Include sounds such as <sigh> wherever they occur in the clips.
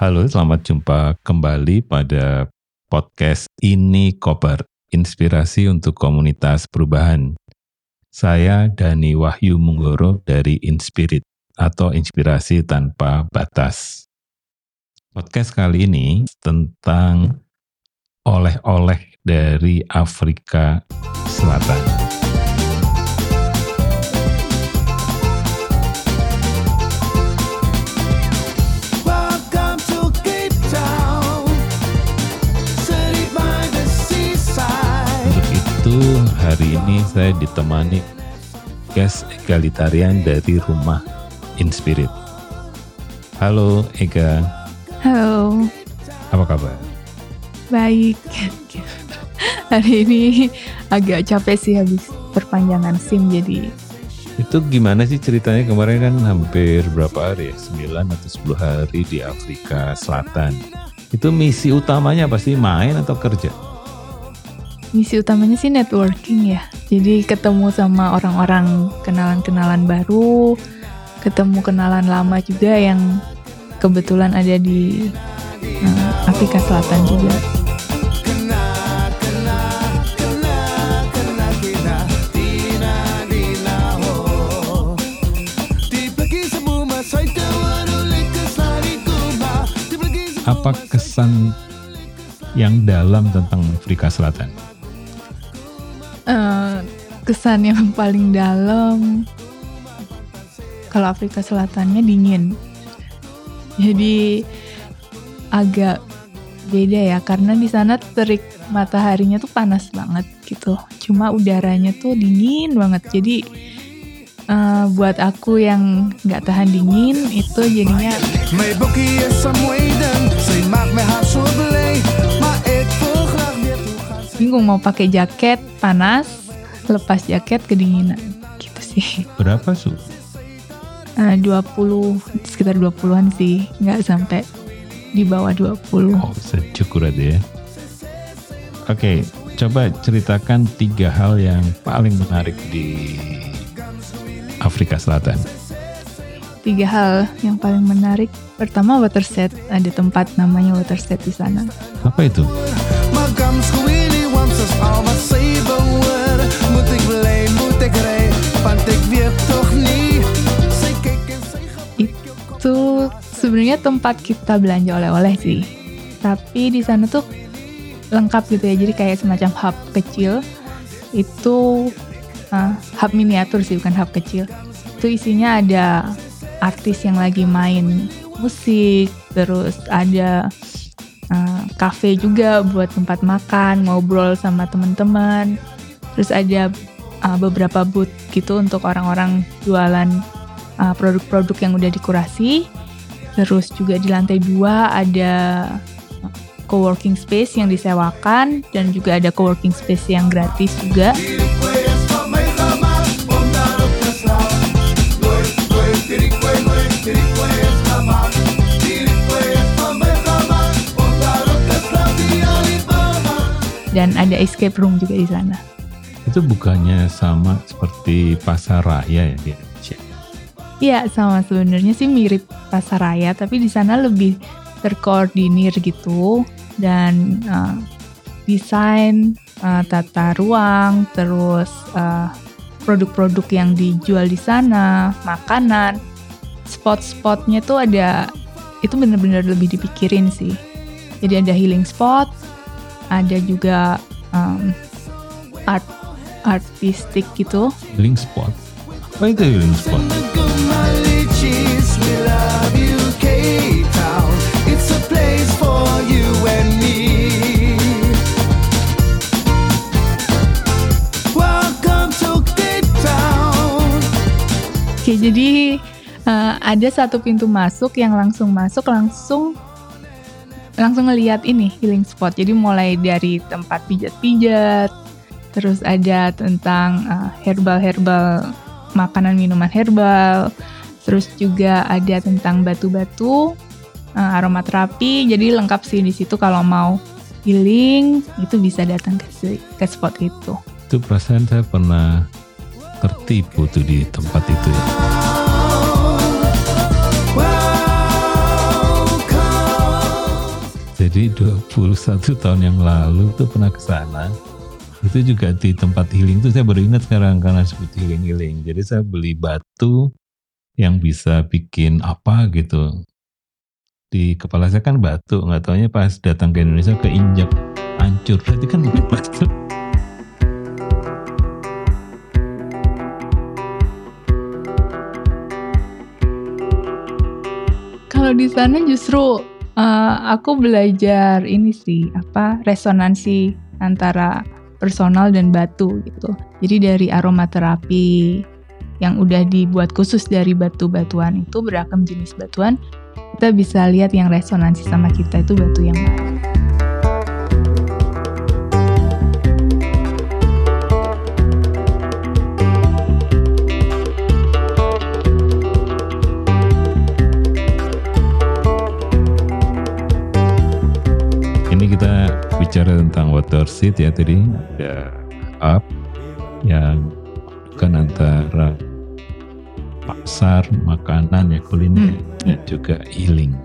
Halo, selamat jumpa kembali pada podcast Ini Koper, inspirasi untuk komunitas perubahan. Saya Dani Wahyu Munggoro dari Inspirit atau Inspirasi Tanpa Batas. Podcast kali ini tentang oleh-oleh dari Afrika Selatan. Hari ini saya ditemani guest egalitarian dari rumah Inspirit. Halo Ega. Halo. Apa kabar? Baik. <laughs> hari ini agak capek sih habis perpanjangan SIM jadi. Itu gimana sih ceritanya kemarin kan hampir berapa hari ya? 9 atau 10 hari di Afrika Selatan. Itu misi utamanya pasti main atau kerja? Misi utamanya sih networking ya. Jadi ketemu sama orang-orang kenalan-kenalan baru, ketemu kenalan lama juga yang kebetulan ada di uh, Afrika Selatan juga. Apa kesan yang dalam tentang Afrika Selatan? Uh, kesan yang <laughs> paling dalam. Kalau Afrika Selatannya dingin. Jadi agak beda ya. Karena di sana terik mataharinya tuh panas banget gitu. Cuma udaranya tuh dingin banget. Jadi uh, buat aku yang nggak tahan dingin itu jadinya bingung mau pakai jaket panas, lepas jaket kedinginan gitu sih. Berapa su? Uh, 20 sekitar 20-an sih, nggak sampai di bawah 20. Oh, sejuk ya. Oke, coba ceritakan tiga hal yang paling menarik di Afrika Selatan. Tiga hal yang paling menarik. Pertama waterset, ada tempat namanya waterset di sana. Apa itu? Itu sebenarnya tempat kita belanja oleh-oleh sih. Tapi di sana tuh lengkap gitu ya. Jadi kayak semacam hub kecil. Itu uh, hub miniatur sih, bukan hub kecil. Itu isinya ada artis yang lagi main musik, terus ada uh, cafe juga buat tempat makan, ngobrol sama teman-teman. Terus ada uh, beberapa booth gitu untuk orang-orang jualan uh, produk-produk yang udah dikurasi. Terus juga di lantai dua ada co-working space yang disewakan dan juga ada co-working space yang gratis juga. dan ada escape room juga di sana. Itu bukannya sama seperti pasar raya ya di Indonesia? Iya sama sebenarnya sih mirip pasar raya tapi di sana lebih terkoordinir gitu dan uh, desain uh, tata ruang terus uh, produk-produk yang dijual di sana makanan spot-spotnya tuh ada itu benar-benar lebih dipikirin sih jadi ada healing spot ada juga um, art artistik gitu. Healing spot. Apa itu healing spot? Oke, jadi uh, ada satu pintu masuk yang langsung masuk langsung langsung ngeliat ini healing spot. Jadi mulai dari tempat pijat-pijat, terus ada tentang herbal-herbal uh, makanan minuman herbal, terus juga ada tentang batu-batu, uh, aromaterapi. Jadi lengkap sih di situ kalau mau healing itu bisa datang ke ke spot itu. Itu perasaan saya pernah tertipu tuh di tempat itu ya. Jadi 21 tahun yang lalu tuh pernah ke sana. Itu juga di tempat healing tuh saya baru ingat sekarang karena sebut healing-healing. Jadi saya beli batu yang bisa bikin apa gitu. Di kepala saya kan batu, nggak taunya pas datang ke Indonesia keinjak hancur. Berarti kan bukan batu. Kalau di sana justru uh, aku belajar ini sih apa resonansi antara personal dan batu gitu. Jadi dari aromaterapi yang udah dibuat khusus dari batu-batuan itu beragam jenis batuan, kita bisa lihat yang resonansi sama kita itu batu yang mana. Water seat ya tadi ada up yang kan antara pasar, makanan ya kuliner hmm. dan juga healing.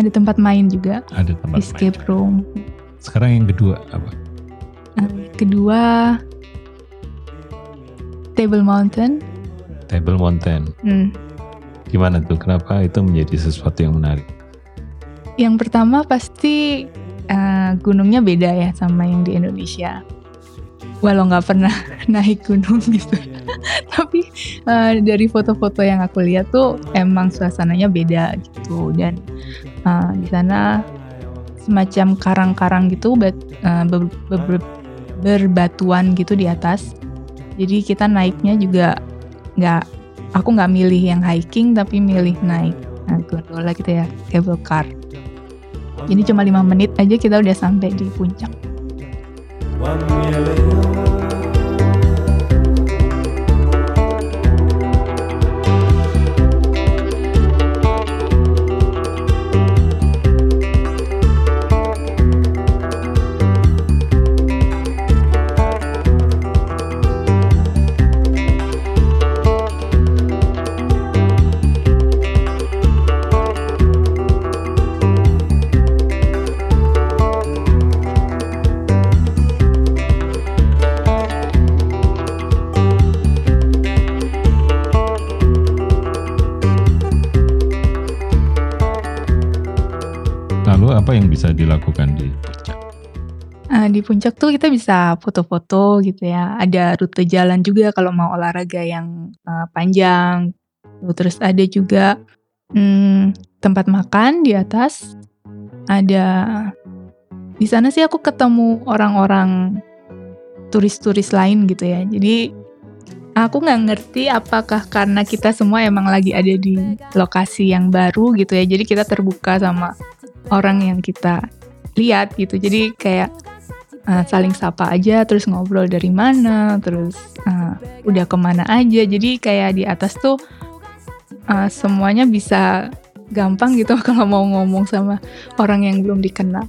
Ada tempat main juga. Ada tempat escape main. room. Sekarang yang kedua apa? Kedua Table Mountain. Table Mountain. Hmm. Gimana tuh? Kenapa itu menjadi sesuatu yang menarik? Yang pertama pasti uh, gunungnya beda ya sama yang di Indonesia. Walau nggak pernah <laughs> naik gunung gitu, <laughs> tapi uh, dari foto-foto yang aku lihat tuh emang suasananya beda gitu dan uh, di sana semacam karang-karang gitu ber, uh, ber, ber, ber, berbatuan gitu di atas. Jadi kita naiknya juga nggak, aku nggak milih yang hiking tapi milih naik nah, gondola gitu ya, cable car. Jadi cuma lima menit aja kita udah sampai di puncak. Yang bisa dilakukan di puncak? Uh, di puncak tuh kita bisa foto-foto gitu ya. Ada rute jalan juga kalau mau olahraga yang uh, panjang. Terus ada juga hmm, tempat makan di atas. Ada di sana sih aku ketemu orang-orang turis-turis lain gitu ya. Jadi aku nggak ngerti apakah karena kita semua emang lagi ada di lokasi yang baru gitu ya. Jadi kita terbuka sama orang yang kita lihat gitu. Jadi kayak uh, saling sapa aja, terus ngobrol dari mana, terus uh, udah ke mana aja. Jadi kayak di atas tuh uh, semuanya bisa gampang gitu <laughs> kalau mau ngomong sama orang yang belum dikenal.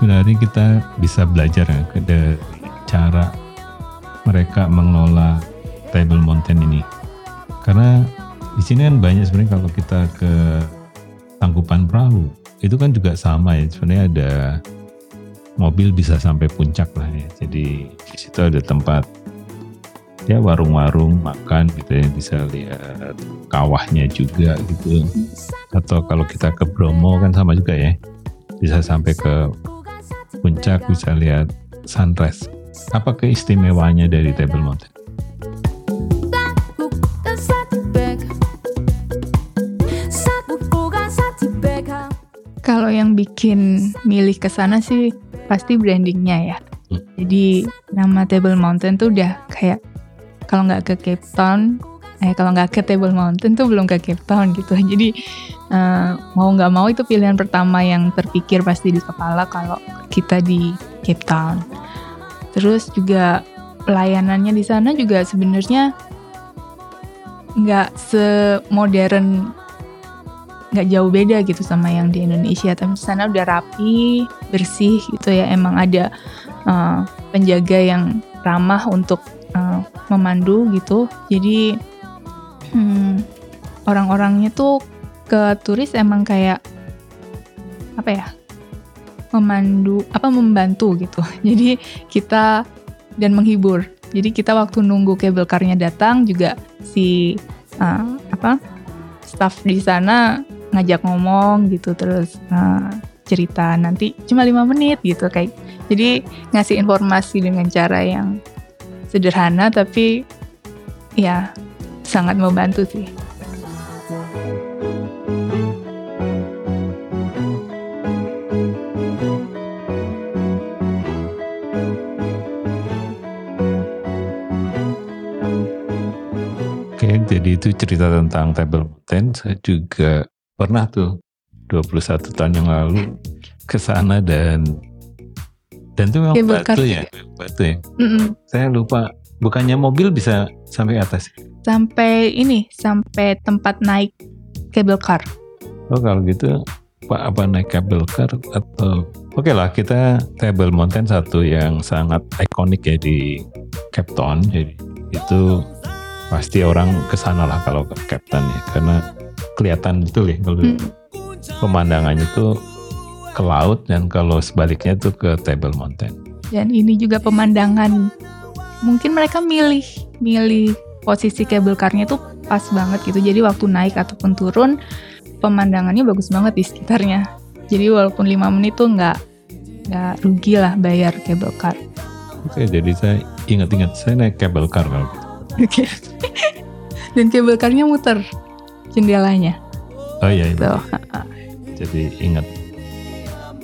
Sebenarnya kita bisa belajar ya dari cara mereka mengelola Table Mountain ini? Karena di sini kan banyak sebenarnya kalau kita ke tangkupan perahu itu kan juga sama ya sebenarnya ada mobil bisa sampai puncak lah ya. Jadi di situ ada tempat ya warung-warung makan gitu ya bisa lihat kawahnya juga gitu. Atau kalau kita ke Bromo kan sama juga ya bisa sampai ke puncak bisa lihat sunrise. Apa keistimewanya dari Table Mountain? Kalau yang bikin milih ke sana sih pasti brandingnya ya. Hmm. Jadi nama Table Mountain tuh udah kayak kalau nggak ke Cape Town eh kalau nggak ke Table Mountain tuh belum ke Cape Town gitu. <laughs> Jadi uh, mau nggak mau itu pilihan pertama yang terpikir pasti di kepala kalau kita di Cape Town. Terus juga pelayanannya di sana juga sebenarnya nggak semodern nggak jauh beda gitu sama yang di Indonesia. Tapi di sana udah rapi bersih gitu ya. Emang ada uh, penjaga yang ramah untuk uh, memandu gitu. Jadi hmm, orang-orangnya tuh ke turis emang kayak apa ya memandu apa membantu gitu. <laughs> Jadi kita dan menghibur. Jadi kita waktu nunggu kabel karnya datang juga si uh, apa staff di sana ngajak ngomong gitu terus uh, cerita. Nanti cuma lima menit gitu kayak. Jadi ngasih informasi dengan cara yang sederhana tapi ya sangat membantu sih. Oke, jadi itu cerita tentang Table Mountain. Saya juga pernah tuh 21 tahun yang lalu ke sana dan dan itu memang car batu ya, batu ya. Mm-mm. Saya lupa, bukannya mobil bisa sampai atas. Sampai ini sampai tempat naik cable car. Oh kalau gitu, Pak apa naik cable car atau Oke lah kita Table Mountain satu yang sangat ikonik ya di Cape Town. Jadi itu pasti orang ke sana lah kalau ke Cape Town ya karena kelihatan betul ya kalau Mm. pemandangannya tuh ke laut dan kalau sebaliknya tuh ke Table Mountain. Dan ini juga pemandangan. Mungkin mereka milih milih posisi cable car-nya tuh pas banget gitu. Jadi waktu naik ataupun turun pemandangannya bagus banget di sekitarnya. Jadi walaupun 5 menit tuh nggak nggak rugi lah bayar cable car. Oke jadi saya ingat-ingat saya naik cable car kalau gitu. Oke. <laughs> Dan cable car-nya muter jendelanya. Oh iya, iya. Tuh. jadi ingat.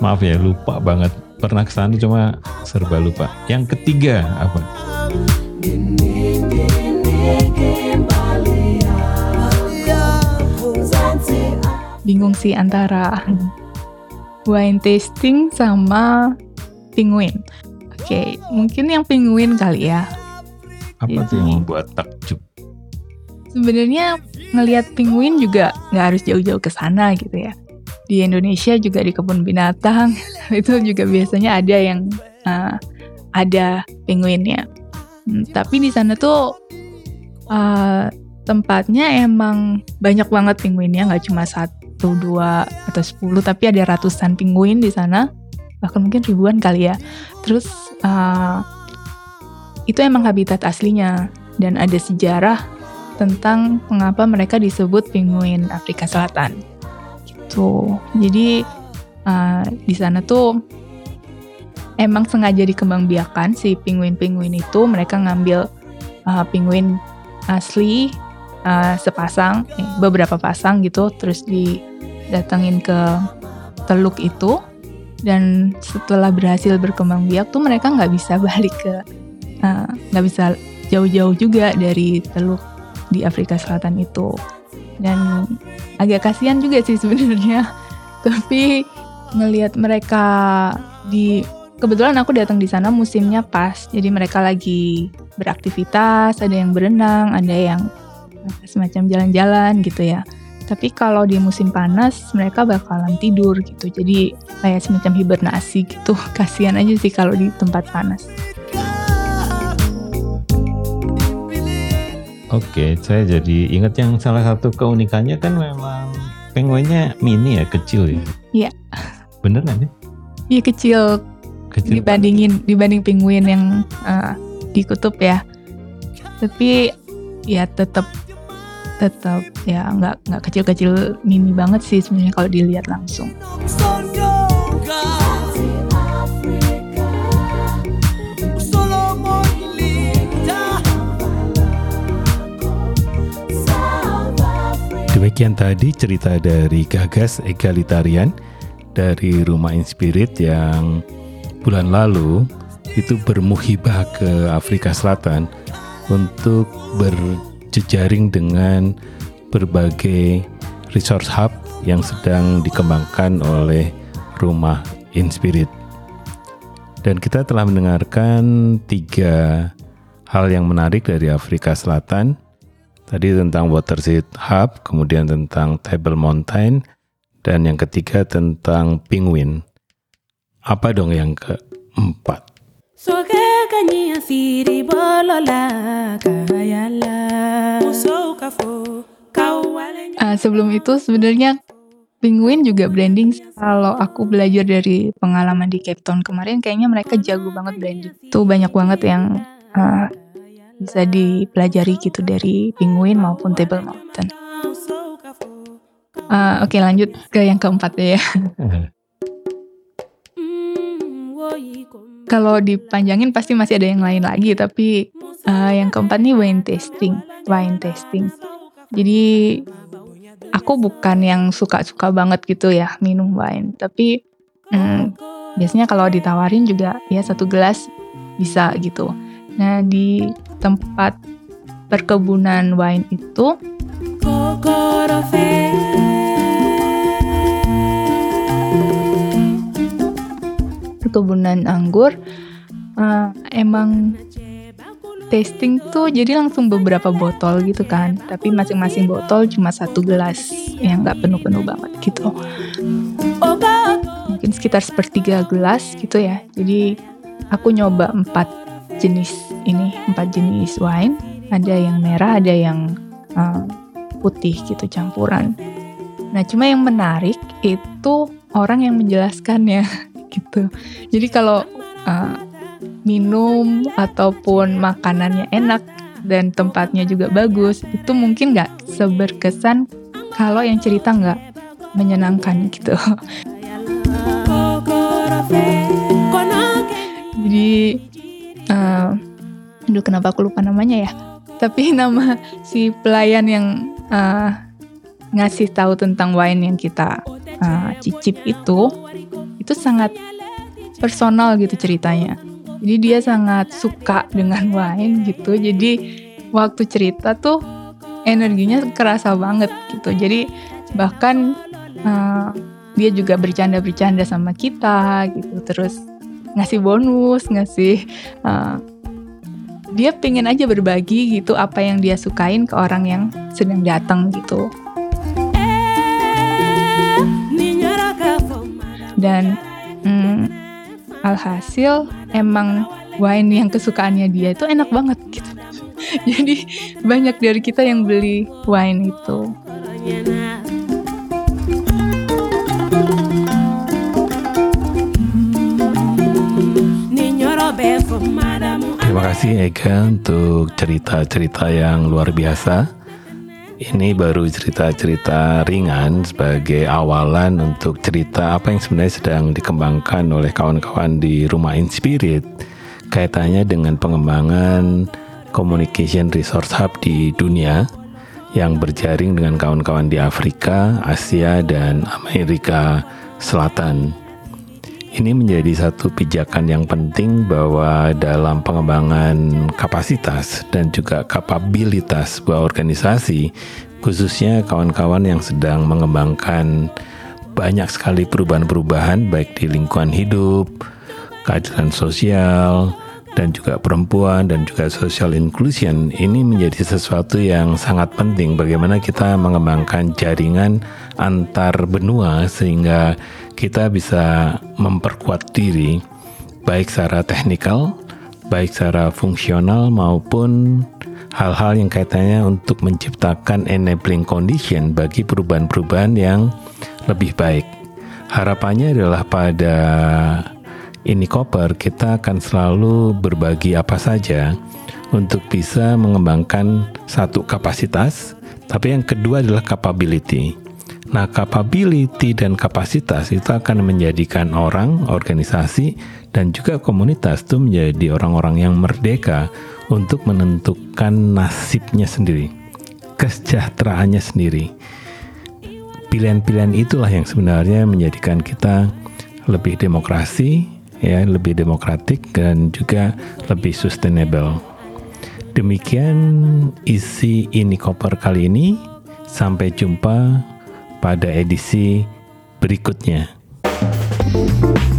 Maaf ya lupa banget. Pernah ke sana cuma serba lupa. Yang ketiga apa? Bingung sih antara wine tasting sama penguin. Oke, mungkin yang penguin kali ya. Apa tuh Jadi- yang membuat takjub? Sebenarnya ngelihat penguin juga nggak harus jauh-jauh ke sana gitu ya. Di Indonesia juga di kebun binatang <laughs> itu juga biasanya ada yang uh, ada penguinnya. Hmm, tapi di sana tuh uh, tempatnya emang banyak banget penguinnya, nggak cuma satu, dua atau sepuluh, tapi ada ratusan penguin di sana, bahkan mungkin ribuan kali ya. Terus uh, itu emang habitat aslinya dan ada sejarah tentang mengapa mereka disebut penguin Afrika Selatan. Gitu. Jadi uh, di sana tuh emang sengaja dikembangbiakan si penguin-penguin itu mereka ngambil uh, penguin asli uh, sepasang, eh, beberapa pasang gitu, terus didatengin ke teluk itu. Dan setelah berhasil berkembang biak tuh mereka nggak bisa <laughs> balik ke uh, nggak bisa jauh-jauh juga dari teluk di Afrika Selatan itu. Dan agak kasihan juga sih sebenarnya. <laughs> Tapi ngelihat mereka di kebetulan aku datang di sana musimnya pas. Jadi mereka lagi beraktivitas ada yang berenang ada yang semacam jalan-jalan gitu ya tapi kalau di musim panas mereka bakalan tidur gitu jadi kayak semacam hibernasi gitu <laughs> kasihan aja sih kalau di tempat panas Oke, saya jadi ingat yang salah satu keunikannya kan memang penguinnya mini ya, kecil ya. Iya. Bener nggak sih? Iya kecil Kecil. dibandingin dibanding penguin yang uh, di kutub ya tapi ya tetap tetap ya nggak nggak kecil-kecil mini banget sih sebenarnya kalau dilihat langsung. Demikian tadi cerita dari Gagas Egalitarian dari Rumah Inspirit yang bulan lalu itu bermuhibah ke Afrika Selatan untuk berjejaring dengan berbagai resource hub yang sedang dikembangkan oleh Rumah Inspirit. Dan kita telah mendengarkan tiga hal yang menarik dari Afrika Selatan. Tadi tentang Waterseed Hub, kemudian tentang Table Mountain, dan yang ketiga tentang penguin. Apa dong yang keempat? Uh, sebelum itu sebenarnya Penguin juga branding. Kalau aku belajar dari pengalaman di Cape Town kemarin, kayaknya mereka jago banget branding. Tuh banyak banget yang uh, bisa dipelajari gitu dari Penguin maupun Table Mountain. Uh, Oke okay, lanjut ke yang keempat ya. <laughs> <laughs> Kalau dipanjangin pasti masih ada yang lain lagi, tapi uh, yang keempat nih wine tasting, wine tasting. Jadi aku bukan yang suka-suka banget gitu ya minum wine, tapi hmm, biasanya kalau ditawarin juga ya satu gelas bisa gitu. Nah di tempat perkebunan wine itu perkebunan anggur uh, emang tasting tuh jadi langsung beberapa botol gitu kan. Tapi masing-masing botol cuma satu gelas yang nggak penuh-penuh banget gitu. Mungkin sekitar sepertiga gelas gitu ya. Jadi aku nyoba empat jenis ini empat jenis wine. Ada yang merah ada yang uh, putih gitu campuran. Nah cuma yang menarik itu orang yang menjelaskannya <laughs> gitu. Jadi kalau uh, minum ataupun makanannya enak dan tempatnya juga bagus itu mungkin nggak seberkesan kalau yang cerita nggak menyenangkan gitu. <laughs> Jadi uh, aduh kenapa aku lupa namanya ya? Tapi nama si pelayan yang uh, ngasih tahu tentang wine yang kita uh, cicip itu itu sangat personal gitu ceritanya jadi dia sangat suka dengan <laughs> wine gitu. Jadi waktu cerita tuh energinya kerasa banget gitu. Jadi bahkan uh, dia juga bercanda-bercanda sama kita gitu. Terus ngasih bonus, ngasih uh, dia pengen aja berbagi gitu apa yang dia sukain ke orang yang sedang datang gitu. Dan hmm, alhasil emang wine yang kesukaannya dia itu enak banget gitu. <laughs> Jadi banyak dari kita yang beli wine itu. Terima kasih Ega untuk cerita-cerita yang luar biasa ini baru cerita-cerita ringan sebagai awalan untuk cerita apa yang sebenarnya sedang dikembangkan oleh kawan-kawan di Rumah Inspirit kaitannya dengan pengembangan communication resource hub di dunia yang berjaring dengan kawan-kawan di Afrika, Asia, dan Amerika Selatan. Ini menjadi satu pijakan yang penting bahwa dalam pengembangan kapasitas dan juga kapabilitas sebuah organisasi, khususnya kawan-kawan yang sedang mengembangkan banyak sekali perubahan-perubahan baik di lingkungan hidup, keadilan sosial, dan juga perempuan dan juga social inclusion ini menjadi sesuatu yang sangat penting bagaimana kita mengembangkan jaringan antar benua sehingga kita bisa memperkuat diri baik secara teknikal, baik secara fungsional maupun hal-hal yang kaitannya untuk menciptakan enabling condition bagi perubahan-perubahan yang lebih baik. Harapannya adalah pada ini koper kita akan selalu berbagi apa saja untuk bisa mengembangkan satu kapasitas, tapi yang kedua adalah capability. Nah, capability dan kapasitas itu akan menjadikan orang, organisasi, dan juga komunitas itu menjadi orang-orang yang merdeka untuk menentukan nasibnya sendiri, kesejahteraannya sendiri. Pilihan-pilihan itulah yang sebenarnya menjadikan kita lebih demokrasi, ya, lebih demokratik dan juga lebih sustainable. Demikian isi ini koper kali ini. Sampai jumpa pada edisi berikutnya. thank you